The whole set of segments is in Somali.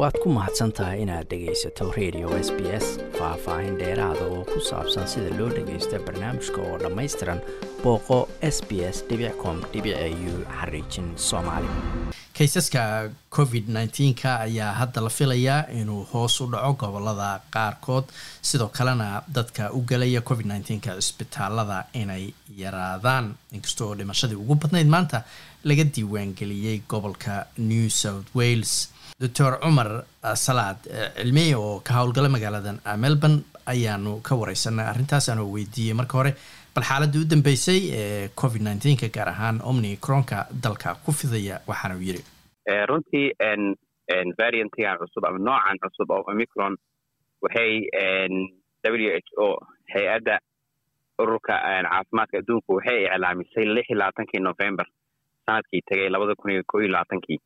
waad ku mahadsan tahay inaad dhegaysato radio s b s faah-faahin dheeraada oo ku saabsan sida loo dhagaysto barnaamijka oo dhammaystiran booqo s b s com u xariijin soomaali. Kaysaska covid nneteen-ka ayaa hadda la filayaa inuu hoos u dhaco gobollada qaarkood sidoo kalena dadka u gelaya covid nneteen-ka cisbitaalada inay yaraadaan. Inkasta oo dhimashadii ugu badnayd maanta laga diiwaangeliyey gobolka new south wales doctor cumar salaad cilmiye oo ka howlgala magaaladan melbourne ayaanu ka wareysanay arrintaas aanoo weydiiyey marka hore. Bal xaaladii u dambeysay ee covid nneteen-ka gaar ahaan omni cronka dalka ku fidaya waxaana uu yidhi runtii variantigan cusub ama noocan cusub oo omicron waxay w h o hay'adda ururka caafimaadka adduunku waxay iclaamisay lix iyo labaatankii november sannadkii tegay labada kun iyo ko iyo labaatankii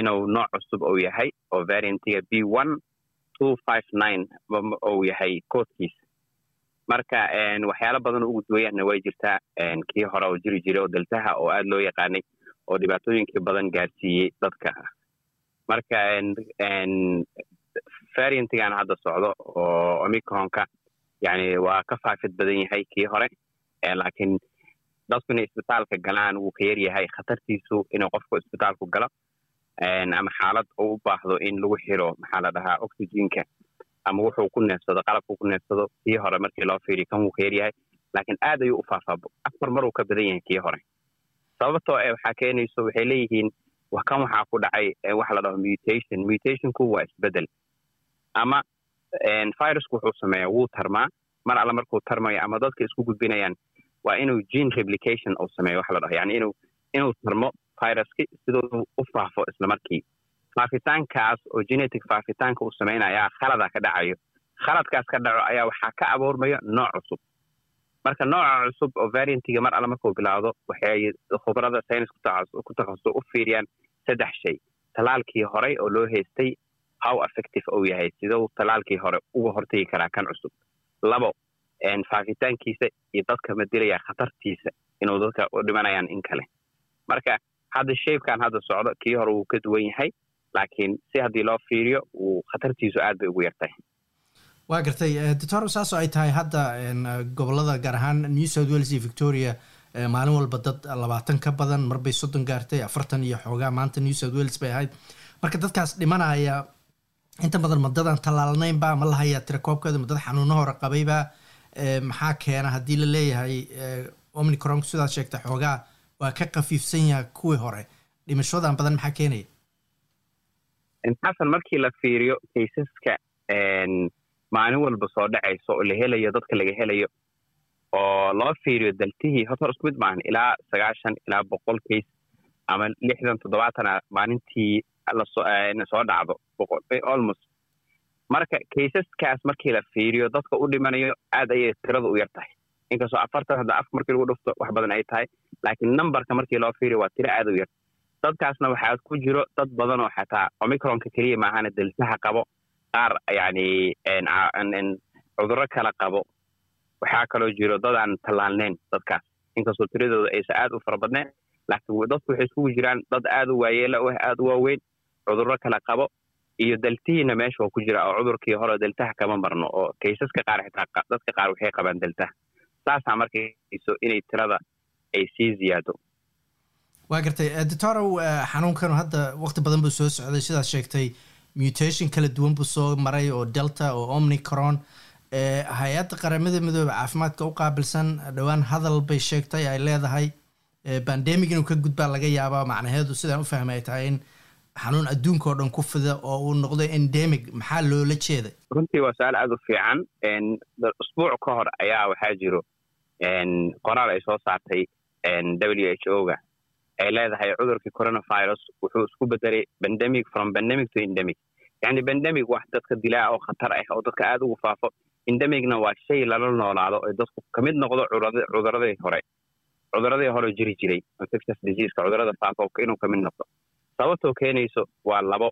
inuu nooc cusub ou yahay oo variantiga b one two five nine ou yahay koodkiisa. Marka waxyaalo badan ugu duwayaanna way jirtaa kii hore oo jiri jiray oo daltaha oo aada loo yaqaanay oo dhibaatooyinkii badan gaarsiiyey dadka. Marka variantigan hadda socdo oo omicronka yani waa ka faafid badan yahay kii hore laakiin dadku inay isbitaalka galaan wuu ka yar yahay khatartiisu inuu qofku isbitaalku galo ama xaalad uu u baahdo in lagu xiro maxaa la dhahaa oxygenka ama wuxuu ku neefsado qalabku ku neefsado kii hore markii loo fiiriyo kan wuu ka yar yahay laakiin aad ayuu u faafaa afar mar uu ka badan yahay kii hore. Sababtoo e waxaa keenayso waxay leeyihiin kan waxaa ku dhacay waxa la dhaho mutation. Mutationku waa isbeddel ama virusku wuxuu sameeya wuu tarmaa. Mar alle markuu tarmayo ama dadka isku gudbinayaan waa inuu gene replication uu sameeyo waxa la dhaho. Yani inuu inuu tarmo viruski siduu u faafo isla markii. Faafitaankaas oo genetic faafitaanka uu samaynayaa khalada ka dhacayo. Khaladkaas ka dhaco ayaa waxaa ka abuurmaya nooc cusub. Marka nooca cusub oo variantiga mar alle markuu bilaawdo waxay khubarada saynis ku takhasus u fiiriyaan saddex shay. Talaalkii horey oo loo haystay how effective uu yahay siduu talaalkii hore uga hortagi karaa kan cusub. Labo faafitaankiisa iyo dadka ma dilaya khatartiisa inuu dadka u dhimanayaan in kale. Marka hadda shaybkan hadda socdo kii hore wuu ka duwan yahay laakiin si haddii loo fiiriyo wuu khatartiisu aad bay ugu yartahay waa gartay doctor saasoo ay tahay hadda gobollada gaar ahaan new south wales iyo victoria maalin walba dad labaatan ka badan marbay soddon gaartay afartan iyo xoogaa maanta new south wales bay ahayd. Marka dadkaas dhimanaya inta badan madadaan tallaalnaynba ma lahayaa tirakoobkeeda madad xanuuno hore qabayba maxaa keena haddii la leeyahay omnicron sidaad sheegtay xoogaa waa ka kafiifsan yahay kuwii hore. Dhimashoodan badan maxaa keenaya xasan markii la fiiriyo kaysaska maalin walba soo dhacayso oo la helayo dadka laga helayo oo loo fiiriyo daltihii horta hor isku mid maahan ilaa sagaashan ilaa boqol kays ama lixdan toddobaatana maalintii la soo dhacdo almost. Marka kaysaskaas markii la fiiriyo dadka u dhimanayo aad ayay tirada u yar tahay inkastoo afartan hadda afka markii lagu dhufto wax badan ay tahay. Laakiin numberka markii loo fiiriyo waa tiro aad u yar. Dadkaasna waxaa ku jiro dad badan oo xataa omicronka keliya maahana daltaha qabo. Qaar yani cudurro kala qabo. Waxaa kaloo jiro dad aan tallaalneyn dadkaas. Inkastoo tiradooda aysa aad u fara badneen laakiin dadku waxay iskugu jiraan dad aad u waayeela u aad u waaweyn cudurro kala qabo iyo daltihiina meesha waa ku jira. Oo cudurkii hore daltaha kama marno oo kaysaska qaar xitaa dadka qaar waxay qabaan daltaha saasaa markayso inay tirada ay sii ziyaado waa gartay doctorow xanuunkan hadda waqti badan buu soo socday. Sidaad sheegtay mutation kala duwan buu soo maray oo delta oo omnicron hay'adda qaramada midoobe caafimaadka u qaabilsan dhowaan hadal bay sheegtay ay leedahay bandemic inuu ka gudbaa laga yaabaa macnaheedu sidaan u fahmay ay tahay in xanuun adduunka oo dhan ku fida oo uu noqdo endemic maxaa loola jeeday? Runtii waa su'aal aada u fiican usbuuc ka hor ayaa waxaa jiro qoraal ay soo saartay w h o ga. Ay leedahay cudurkii coronavirus wuxuu isku bedelay pandemic from pandemic to endemic. Yani pandemic wax dadka dilaa oo khatar ah oo dadka aada ugu faafo. Endemicna waa shay lala noolaado oo dadku ka mid noqdo cuduradii hore. Cuduradii hore jiri jiray infectious diseaseka cudurrada faafo inuu ka mid noqdo. Sababtoo keenayso waa labo.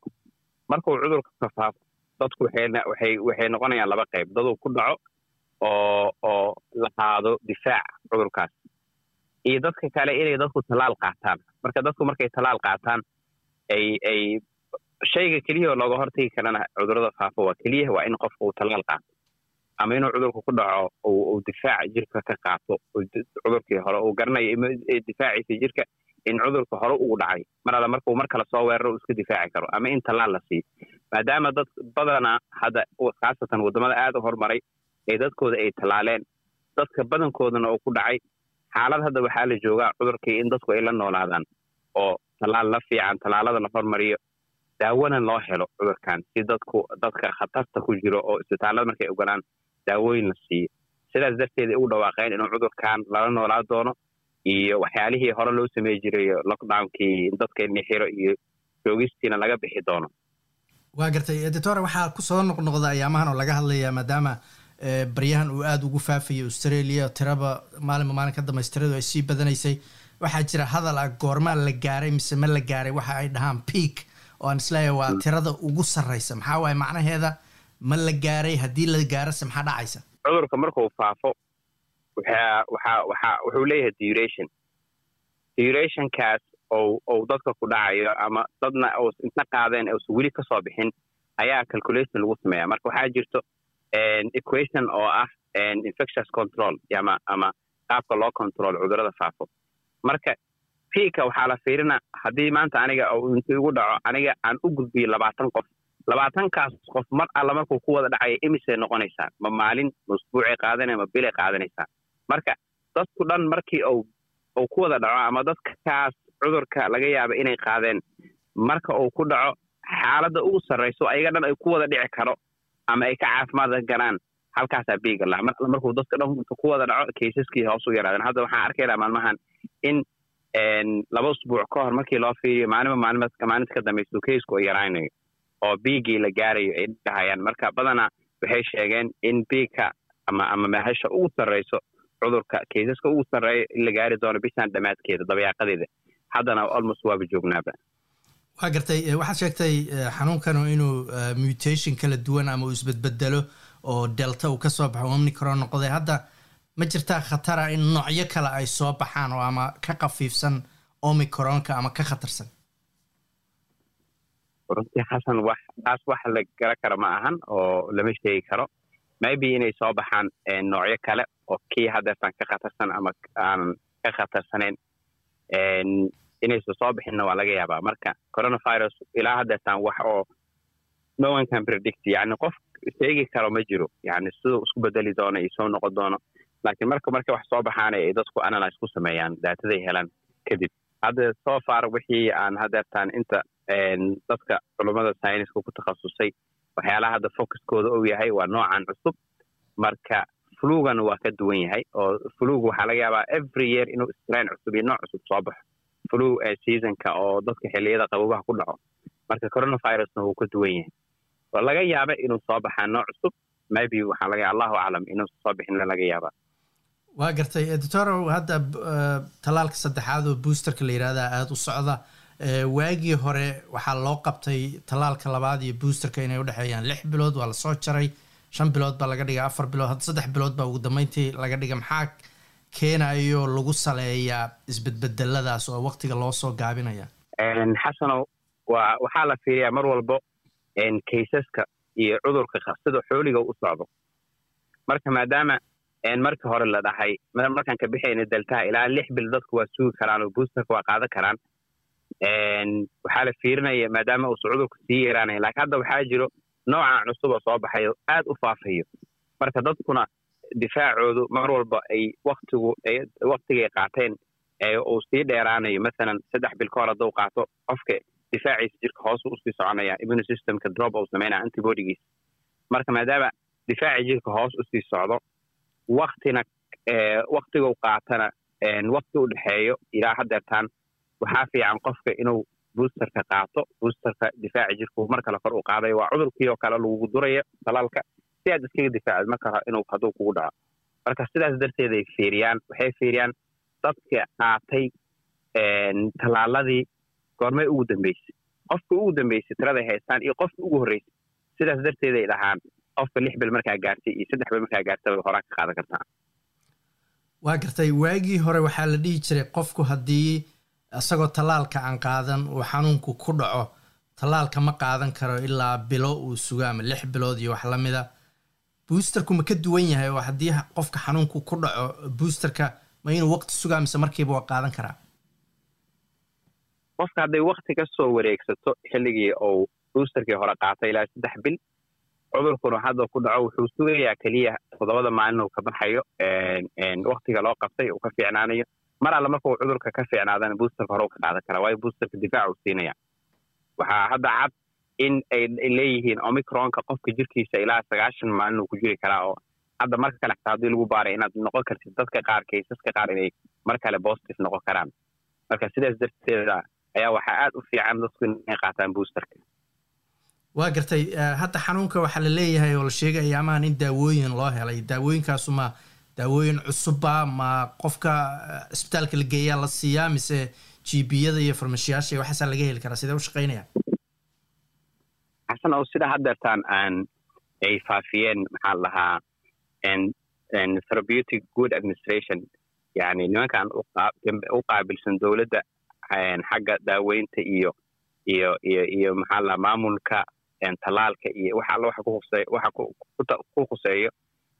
Markuu cudurka faafo dadku waxay noqonayaan laba qayb. Daduu ku dhaco oo oo lahaado difaac cudurkaas. Iyo dadka kale inay dadku tallaal qaataan. Marka dadku markay tallaal qaataan ay ay shayga keliya oo looga hortagi karana cudurrada faafa waa keliya waa in qofka uu tallaal qaato. Ama inuu cudurka ku dhaco uu difaac jirka ka qaato cudurkii hore uu garanayo difaaciisa jirka in cudurka hore ugu dhacay. Mar alla markuu mar kale soo weeraro uu iska difaaci karo ama in tallaal la siiyo. Maadaama dad badanaa hadda khaasatan waddamada aad u horumaray ee dadkooda ay tallaaleen dadka badankoodana uu ku dhacay xaalad hadda waxaa la joogaa cudurkii in dadku ay la noolaadaan oo tallaal la fiican tallaalada la hormariyo daawona loo helo cudurkan si dadku dadka khatarta ku jiro oo isbitaallada markay ogolaan daawooyin la siiyo sidaas darteed ay ugu dhawaaqeen inuu cudurkan lala noolaa doono iyo waxyaalihii hore loo samey jiray lockdownkii dadka in la xiro iyo joogistiina laga bixi doono. Waa gartay doctor waxaa ku soo noqnoqda ayaamahan oo laga hadlayaa maadaama baryahan uu aada ugu faafayay australia tiraba maalinba maalin ka damaystiradu ay sii badanaysay. Waxaa jira hadal ah goormaa la gaaray mise ma la gaaray waxa ay dhahaan peak oo aan is leeyahay waa tirada ugu sarraysa. Maxaa waaye macnaheeda? Ma la gaaray haddii la gaarase maxaa dhacaysa? Cudurka markuu faafo wuxuu leeyahay duration. Durationkaas ou ou dadka ku dhacayo ama dadna ou inta qaadeen uusan weli ka soo bixin ayaa calculation lagu sameeya marka waxaa jirto equation oo ah infectious control ama ama qaabka loo control cudurrada faafo. Marka piika waxaa la fiirina haddii maanta aniga intu igu dhaco aniga aan u gudbiyo labaatan qof. Labaatankaas qof mar alla markuu ku wada dhacaya imisay noqonaysaa? Ma maalin ma usbuucay qaadanaya ma bilay qaadanaysaa? Marka dadku dhan markii uu ku wada dhaco ama dadkaas cudurka laga yaaba inay qaadeen marka uu ku dhaco xaaladda ugu sarrayso ayaga dhan ay ku wada dhici karo ama ay ka caafimaad galaan halkaasaa biiga alla markuu dadka dhan ku wada dhaco kaysaskii hoos u yaraadeen. Hadda waxaan arkaynaa maalmahan in laba usbuuc ka hor markii loo fiiriyo maalinba maalima maalinta ka dambaysa kaysku ay yaraanayo oo biigii la gaarayo ay dhahayaan. Marka badanaa waxay sheegeen in biigka ama ama mahasha ugu sarrayso cudurka kaysaska ugu sarreeya in la gaari doono bishaan dhammaadkeeda dabayaaqadeeda. Haddana almost waaba joognaaba waa gartay waxaad sheegtay xanuunkanu inuu mutation kala duwan ama uu isbedbedelo oo delta uu ka soo baxo omnicron noqday. Hadda ma jirtaa khatara in noocyo kale ay soo baxaan oo ama ka khafiifsan omicronka ama ka khatarsan? Runtii xasan wax taas wax la gara kara ma ahan oo lama sheegi karo. Maybe inay soo baxaan noocyo kale oo kii haddeertaan ka khatarsan ama aanan ka khatarsanayn inaysa soo bixinna waa laga yaabaa. Marka coronavirus ilaa haddeertaan wax oo no one can predict yani qof sheegi karo ma jiro. Yani siduu isku bedeli doono iyo soo noqon doono. Laakiin marka markay wax soo baxaana ay dadku analyse ku sameeyaan daataday helaan kadib. Hadda so far wixii aan haddeertaan inta dadka culummada syniska ku takhasusay waxyaalaha hadda focuskooda ou yahay waa noocan cusub. Marka flugan waa ka duwan yahay oo flug waxaa laga yaabaa every year inuu strain cusub iyo nooc cusub soo baxo flu seasonka oo dadka xilliyada qabobaha ku dhaco. Marka coronavirusna wuu ka duwan yahay. Oo laga yaaba inuu soo baxaa nooc cusub. Maybe waxaa laga allahu aclam inuu soo bixinna laga yaabaa. Waa gartay doctorow hadda tallaalka saddexaad oo boosterka la yihahdaa aada u socda waagii hore waxaa loo qabtay tallaalka labaad iyo boosterka inay udhexeeyaan lix bilood waa la soo jaray. Shan bilood baa laga dhiga afar bilood hadda saddex bilood baa ugu dambeyntii laga dhiga maxaa keenayo lagu saleeyaa isbedbedeladaas oo waqtiga loo soo gaabinaya? Xasanow waa waxaa la fiiriyaa mar walbo kaysaska iyo cudurka sida xooliga u socdo. Marka maadaama marka hore la dhahay markaan ka bixayna daltaha ilaa lix bil dadku waa sugi karaan oo boosterka waa qaadan karaan waxaa la fiirinaya maadaama uusa cudurku sii yaraanaya lakiin hadda waxaa jiro noocan cusub oo soo baxayo aad u faafayo. Marka dadkuna difaacoodu mar walba ay waktigu waktigay qaateen uu sii dheeraanayo. Masalan saddex bil ka hadduu qaato qofka difaaciisa jirka hoosu u sii soconaya immune systemka drop uu sameynaya antibodigiis marka maadaama difaaci jirka hoos u sii socdo waktina waktiguu qaatana wakti u dhexeeyo ilaa haddeertaan waxaa fiican qofka inuu boosterka qaato. Boosterka difaaci jirku mar kale kor u qaadayo waa cudurkii oo kale lagugu durayo talaalka si aad iskaga difaacid marka inuu hadduu kugu dhaco marka sidaas darteed ay fiiriyaan waxay fiiriyaan dadka qaatay tallaaladii goormay ugu dambeysay qofka ugu dambeysay tiraday haystaan iyo qofka ugu horreysay sidaas darteed ay dhahaan qofka lix bil markaa gaartay iyo saddex bil markaa gaartay horaa ka qaadan kartaa waa gartay waagii hore waxaa la dhihi jiray qofku haddii isagoo tallaalka aan qaadan uu xanuunku ku dhaco tallaalka ma qaadan karo ilaa bilo uu sugo ama lix bilood iyo wax la mida boosterku ma ka duwan yahay oo haddii qofka xanuunku ku dhaco boosterka ma inuu waqti sugaa mise markiiba waa qaadan karaa? Qofka hadday wakti ka soo wareegsato xilligii uu boosterkii hore qaatay ilaa saddex bil cudurkuna hadda ku dhaco wuxuu sugayaa keliya toddobada maalin uu ka baxayo waktiga loo qabtay uu ka fiicnaanayo. Mar alla marka uu cudurka ka fiicnaadana boosterka hore u ka qaadan karaa waayo boosterka difaac uu siinaya waxaa hadda cad in ay leeyihiin omicronka qofka jirkiisa ilaa sagaashan maalin uu ku jiri karaa oo hadda marka kale xataa haddii lagu baaray inaad noqon kartid dadka qaar kaysaska qaar inay mar kale positive noqon karaan. Marka sidaas darteeda ayaa waxaa aad u fiican dadku inay qaataan boosterka. Waa gartay hadda xanuunka waxaa la leeyahay oo la sheegaya amahan in daawooyin loo helay. Daawooyinkaasu ma daawooyin cusubba ma qofka cisbitaalka la geeyaa la siiyaa mise gbiyada iyo farmashiyaasha waxaasaa laga heli karaa. Sidee u shaqaynaya xasan oo sida haddeertaan aan ay faafiyeen maxaa la dhahaa therapeutic good administration yani nimankan u qaabilsan dowladda xagga daaweynta iyo iyo iyo iyo maxaa la maamulka tallaalka iyo wax alla waxa ku khuseeyo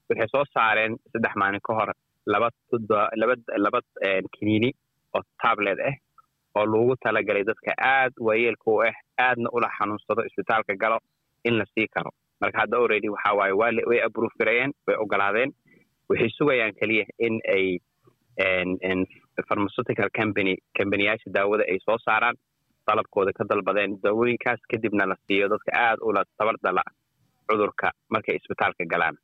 waxay soo saareen saddex maalin ka hor laba kiniini oo tablet ah oo loogu talagalay dadka aad waayeelka u ah aadna ula xanuunsado isbitaalka galo in la sii karo. Marka hadda already waxa waaye waa way abruufgareeyeen way ogolaadeen. Waxay sugayaan keliya in ay pharmaceutical company kambaniyaasha daawada ay soo saaraan dalabkooda ka dalbadeen daawooyinkaas kadibna la siiyo dadka aad ula tabardala cudurka markay isbitaalka galaan.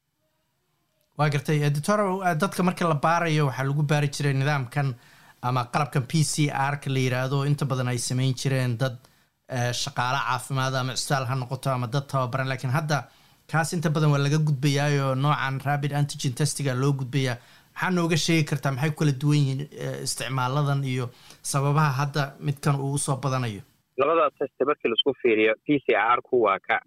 Waa gartay doctor dadka marka la baarayo waxaa lagu baari jiray nidaamkan ama qalabkan p c r ka la yidhaahdo inta badan ay samayn jireen dad shaqaale caafimaad ama cisbitaal ha noqoto ama dad tababaran lakiin hadda kaas inta badan waa laga gudbayaayo noocan rapid antigen testiga loo gudbayaa maxaa nooga sheegi kartaa? Maxay ku kala duwan yihiin isticmaaladan iyo sababaha hadda midkan uu u soo badanayo? Labada test markii la isku fiiriyo p c r ku waa ka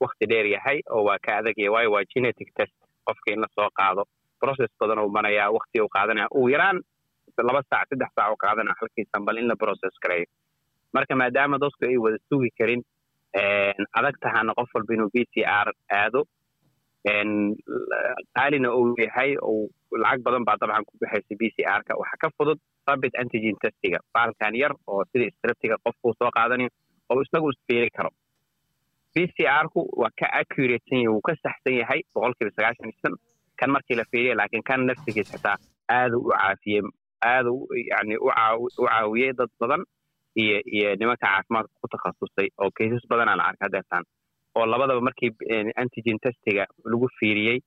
wakti dheer yahay oo waa ka adagya waayo waa genetic test qofka in la soo qaado. Process badan uu marayaa wakti uu qaadanaya ugu yaraan laba saac saddex saac uu qaadanaya halkii sambal in la process gareeyo marka maadaama dadku ay wada sugi karin adag tahana qof walba inuu b c r aado qaalina uu yahay lacag badan baa dabcan ku baxaysa b c r ka waxaa ka fudud rapid antigen testiga baalkan yar oo sida streptiga qofkuu soo qaadanayo oo isagu isfiiri karo. B c r ku waa ka accuratesan yahay wuu ka saxsan yahay boqolkiiba sagaashan iyo shan. Kan markii la fiiriya laakiin kan naftigiis xitaa aada u caafiyey aada yani u caawiyey dad badan iyo iyo nimanka caafimaadka ku takhasusay oo kaysas badanaa la arka hadeertaan oo labadaba markii antigen testiga lagu fiiriyey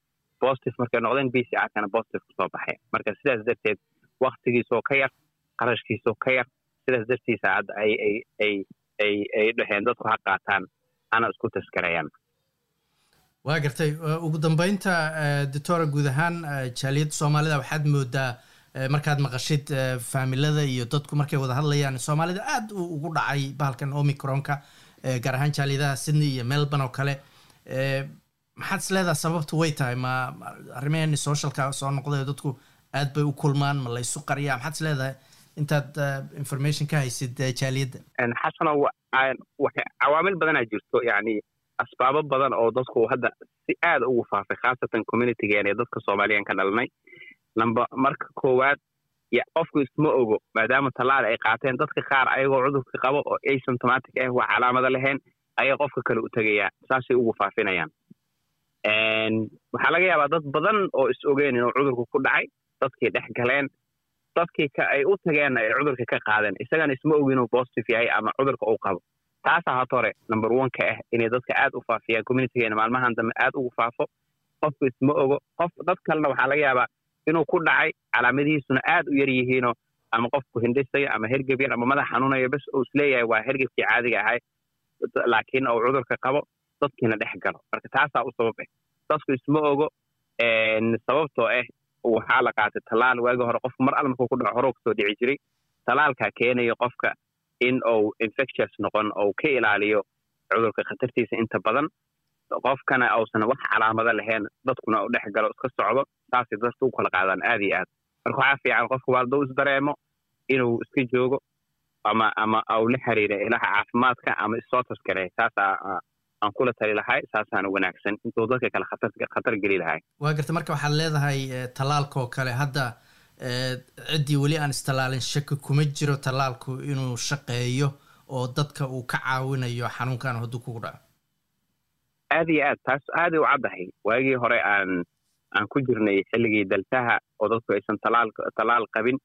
positive markay noqdeen b c r kana positive ku soo baxay marka sidaas darteed waktigiisoo ka yar qarashkiisoo ka yar sidaas dartiisa hadda ay ay ay ay ay dhexeen dadku ha qaataan ana isku taskarayaan waa gartay. Ugu dambeynta doctora guud ahaan jaaliyadda soomaalida waxaad moodaa markaad maqashid faamilada iyo dadku markay wada hadlayaan soomaalida aad ugu dhacay bahalkan omicronka gaar ahaan jaaliyadaha sydney iyo melbourne oo kale. Maxaad is leedaha sababtu way tahay? Ma arrimeeni socialka soo noqday dadku aad bay u kulmaan ma laysu qariyaa? Maxaad is leedahay? Intaad information ka haysid jaaliyadda. Xasano cawaamil badanaa jirto yani asbaabo badan oo dadku hadda si aada ugu faafay khaasatan communitygeena ee dadka soomaaliyan ka dhalanay lamba marka koowaad qofku isma ogo maadaama tallaal ay qaateen dadka qaar ayagoo cudurka qabo oo asymptomatic ah waa calaamado lahayn ayay qofka kale u tegayaa saasay ugu faafinayaan. Waxaa laga yaabaa dad badan oo is ogeen inuu cudurku ku dhacay dadkii dhex galeen dadkii ay u tageenna ay cudurka ka qaadeen isagana isma ogi inuu positive yahay ama cudurka uu qabo. Taasaa hata hore number one ka ah inay dadka aad u faafiyaan communitygeena maalmahan dambe aad ugu faafo qofku isma ogo qof dad kalena waxaa laga yaabaa inuu ku dhacay calaamadihiisuna aad u yar yihiinoo ama qofku hindhisayo ama hergeb yar ama madax xanuunayo bes uu is leeyahay waa hergebkii caadiga ahay laakiin uu cudurka qabo dadkiina dhex galo. Marka taasaa u sabab ah dadku isma ogo sababtoo ah waxaa la qaatay tallaal waagi hore qofku mar al markuu ku dhaco horoo ka soo dhici jiray tallaalkaa keenayo qofka in uu infectious noqon ou ka ilaaliyo cudurka khatartiisa inta badan. Qofkana uusan wax calaamado lahayn dadkuna u dhex galo iska socdo saasay dadka u kala qaadaan aad iyo aad. Marka waxaa fiican qofka waa hadduu isdareemo inuu iska joogo ama ama au la xiriira ilaha caafimaadka ama isoo taskare saasaa aan kula tali lahay saasaana wanaagsan. Intuu dadka kale khatar geli lahay. Waa garta marka waxaad leedahay tallaalka oo kale. Hadda ciddii weli aan istallaalin shaki kuma jiro tallaalku inuu shaqeeyo oo dadka uu ka caawinayo xanuunkan hadduu kugu dhaco. Aad iyo aad taas aaday u caddahay. Waagii hore aan aan ku jirnay xilligii daltaha oo dadku aysan talaal qabin.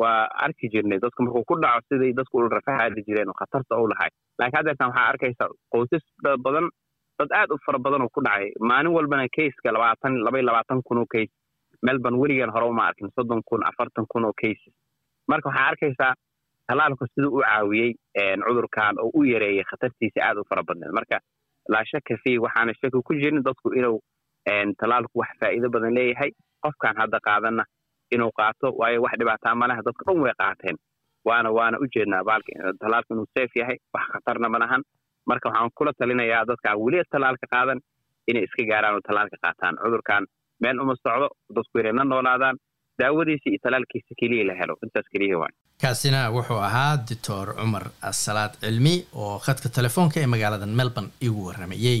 Waa arki jirnay dadku markuu ku dhaco siday dadku ula rafahaadi jireen oo khatarta u lahay laakiin haddeertan waxaa arkaysa qoysas badan dad aad u fara badan ku dhacay. Maalin walbana kayska labaatan laba iyo labaatan kun oo melbourne weligan hore uma arkin soddon kun afartan kun oo cases marka waxaa arkaysaa tallaalku siduu u caawiyey cudurkan oo u yareeyey khatartiisa aad u fara badneed marka laa shaka fi waxaana shaki ku jirin dadku inuu tallaalku wax faa'iido badan leeyahay. Qofkan hadda qaadanna inuu qaato waayo wax dhibaataa malaha dadka dhan way qaateen. Waana waana u jeednaa baalka tallaalku inuu safe yahay wax khatarna ma lahan. Marka waxaan kula talinayaa dadka weli tallaalka qaadan inay iska gaaraan oo tallaalka qaataan. Cudurkan meel uma socdo dadku inay na noolaadaan. Daawadiisa iyo tallaalkiisa keliya la helo. Intaas keliya waay. Kaasina wuxuu ahaa doctor cumar asalaad cilmi oo khadka telefoonka ee magaalada melbourne igu warramayey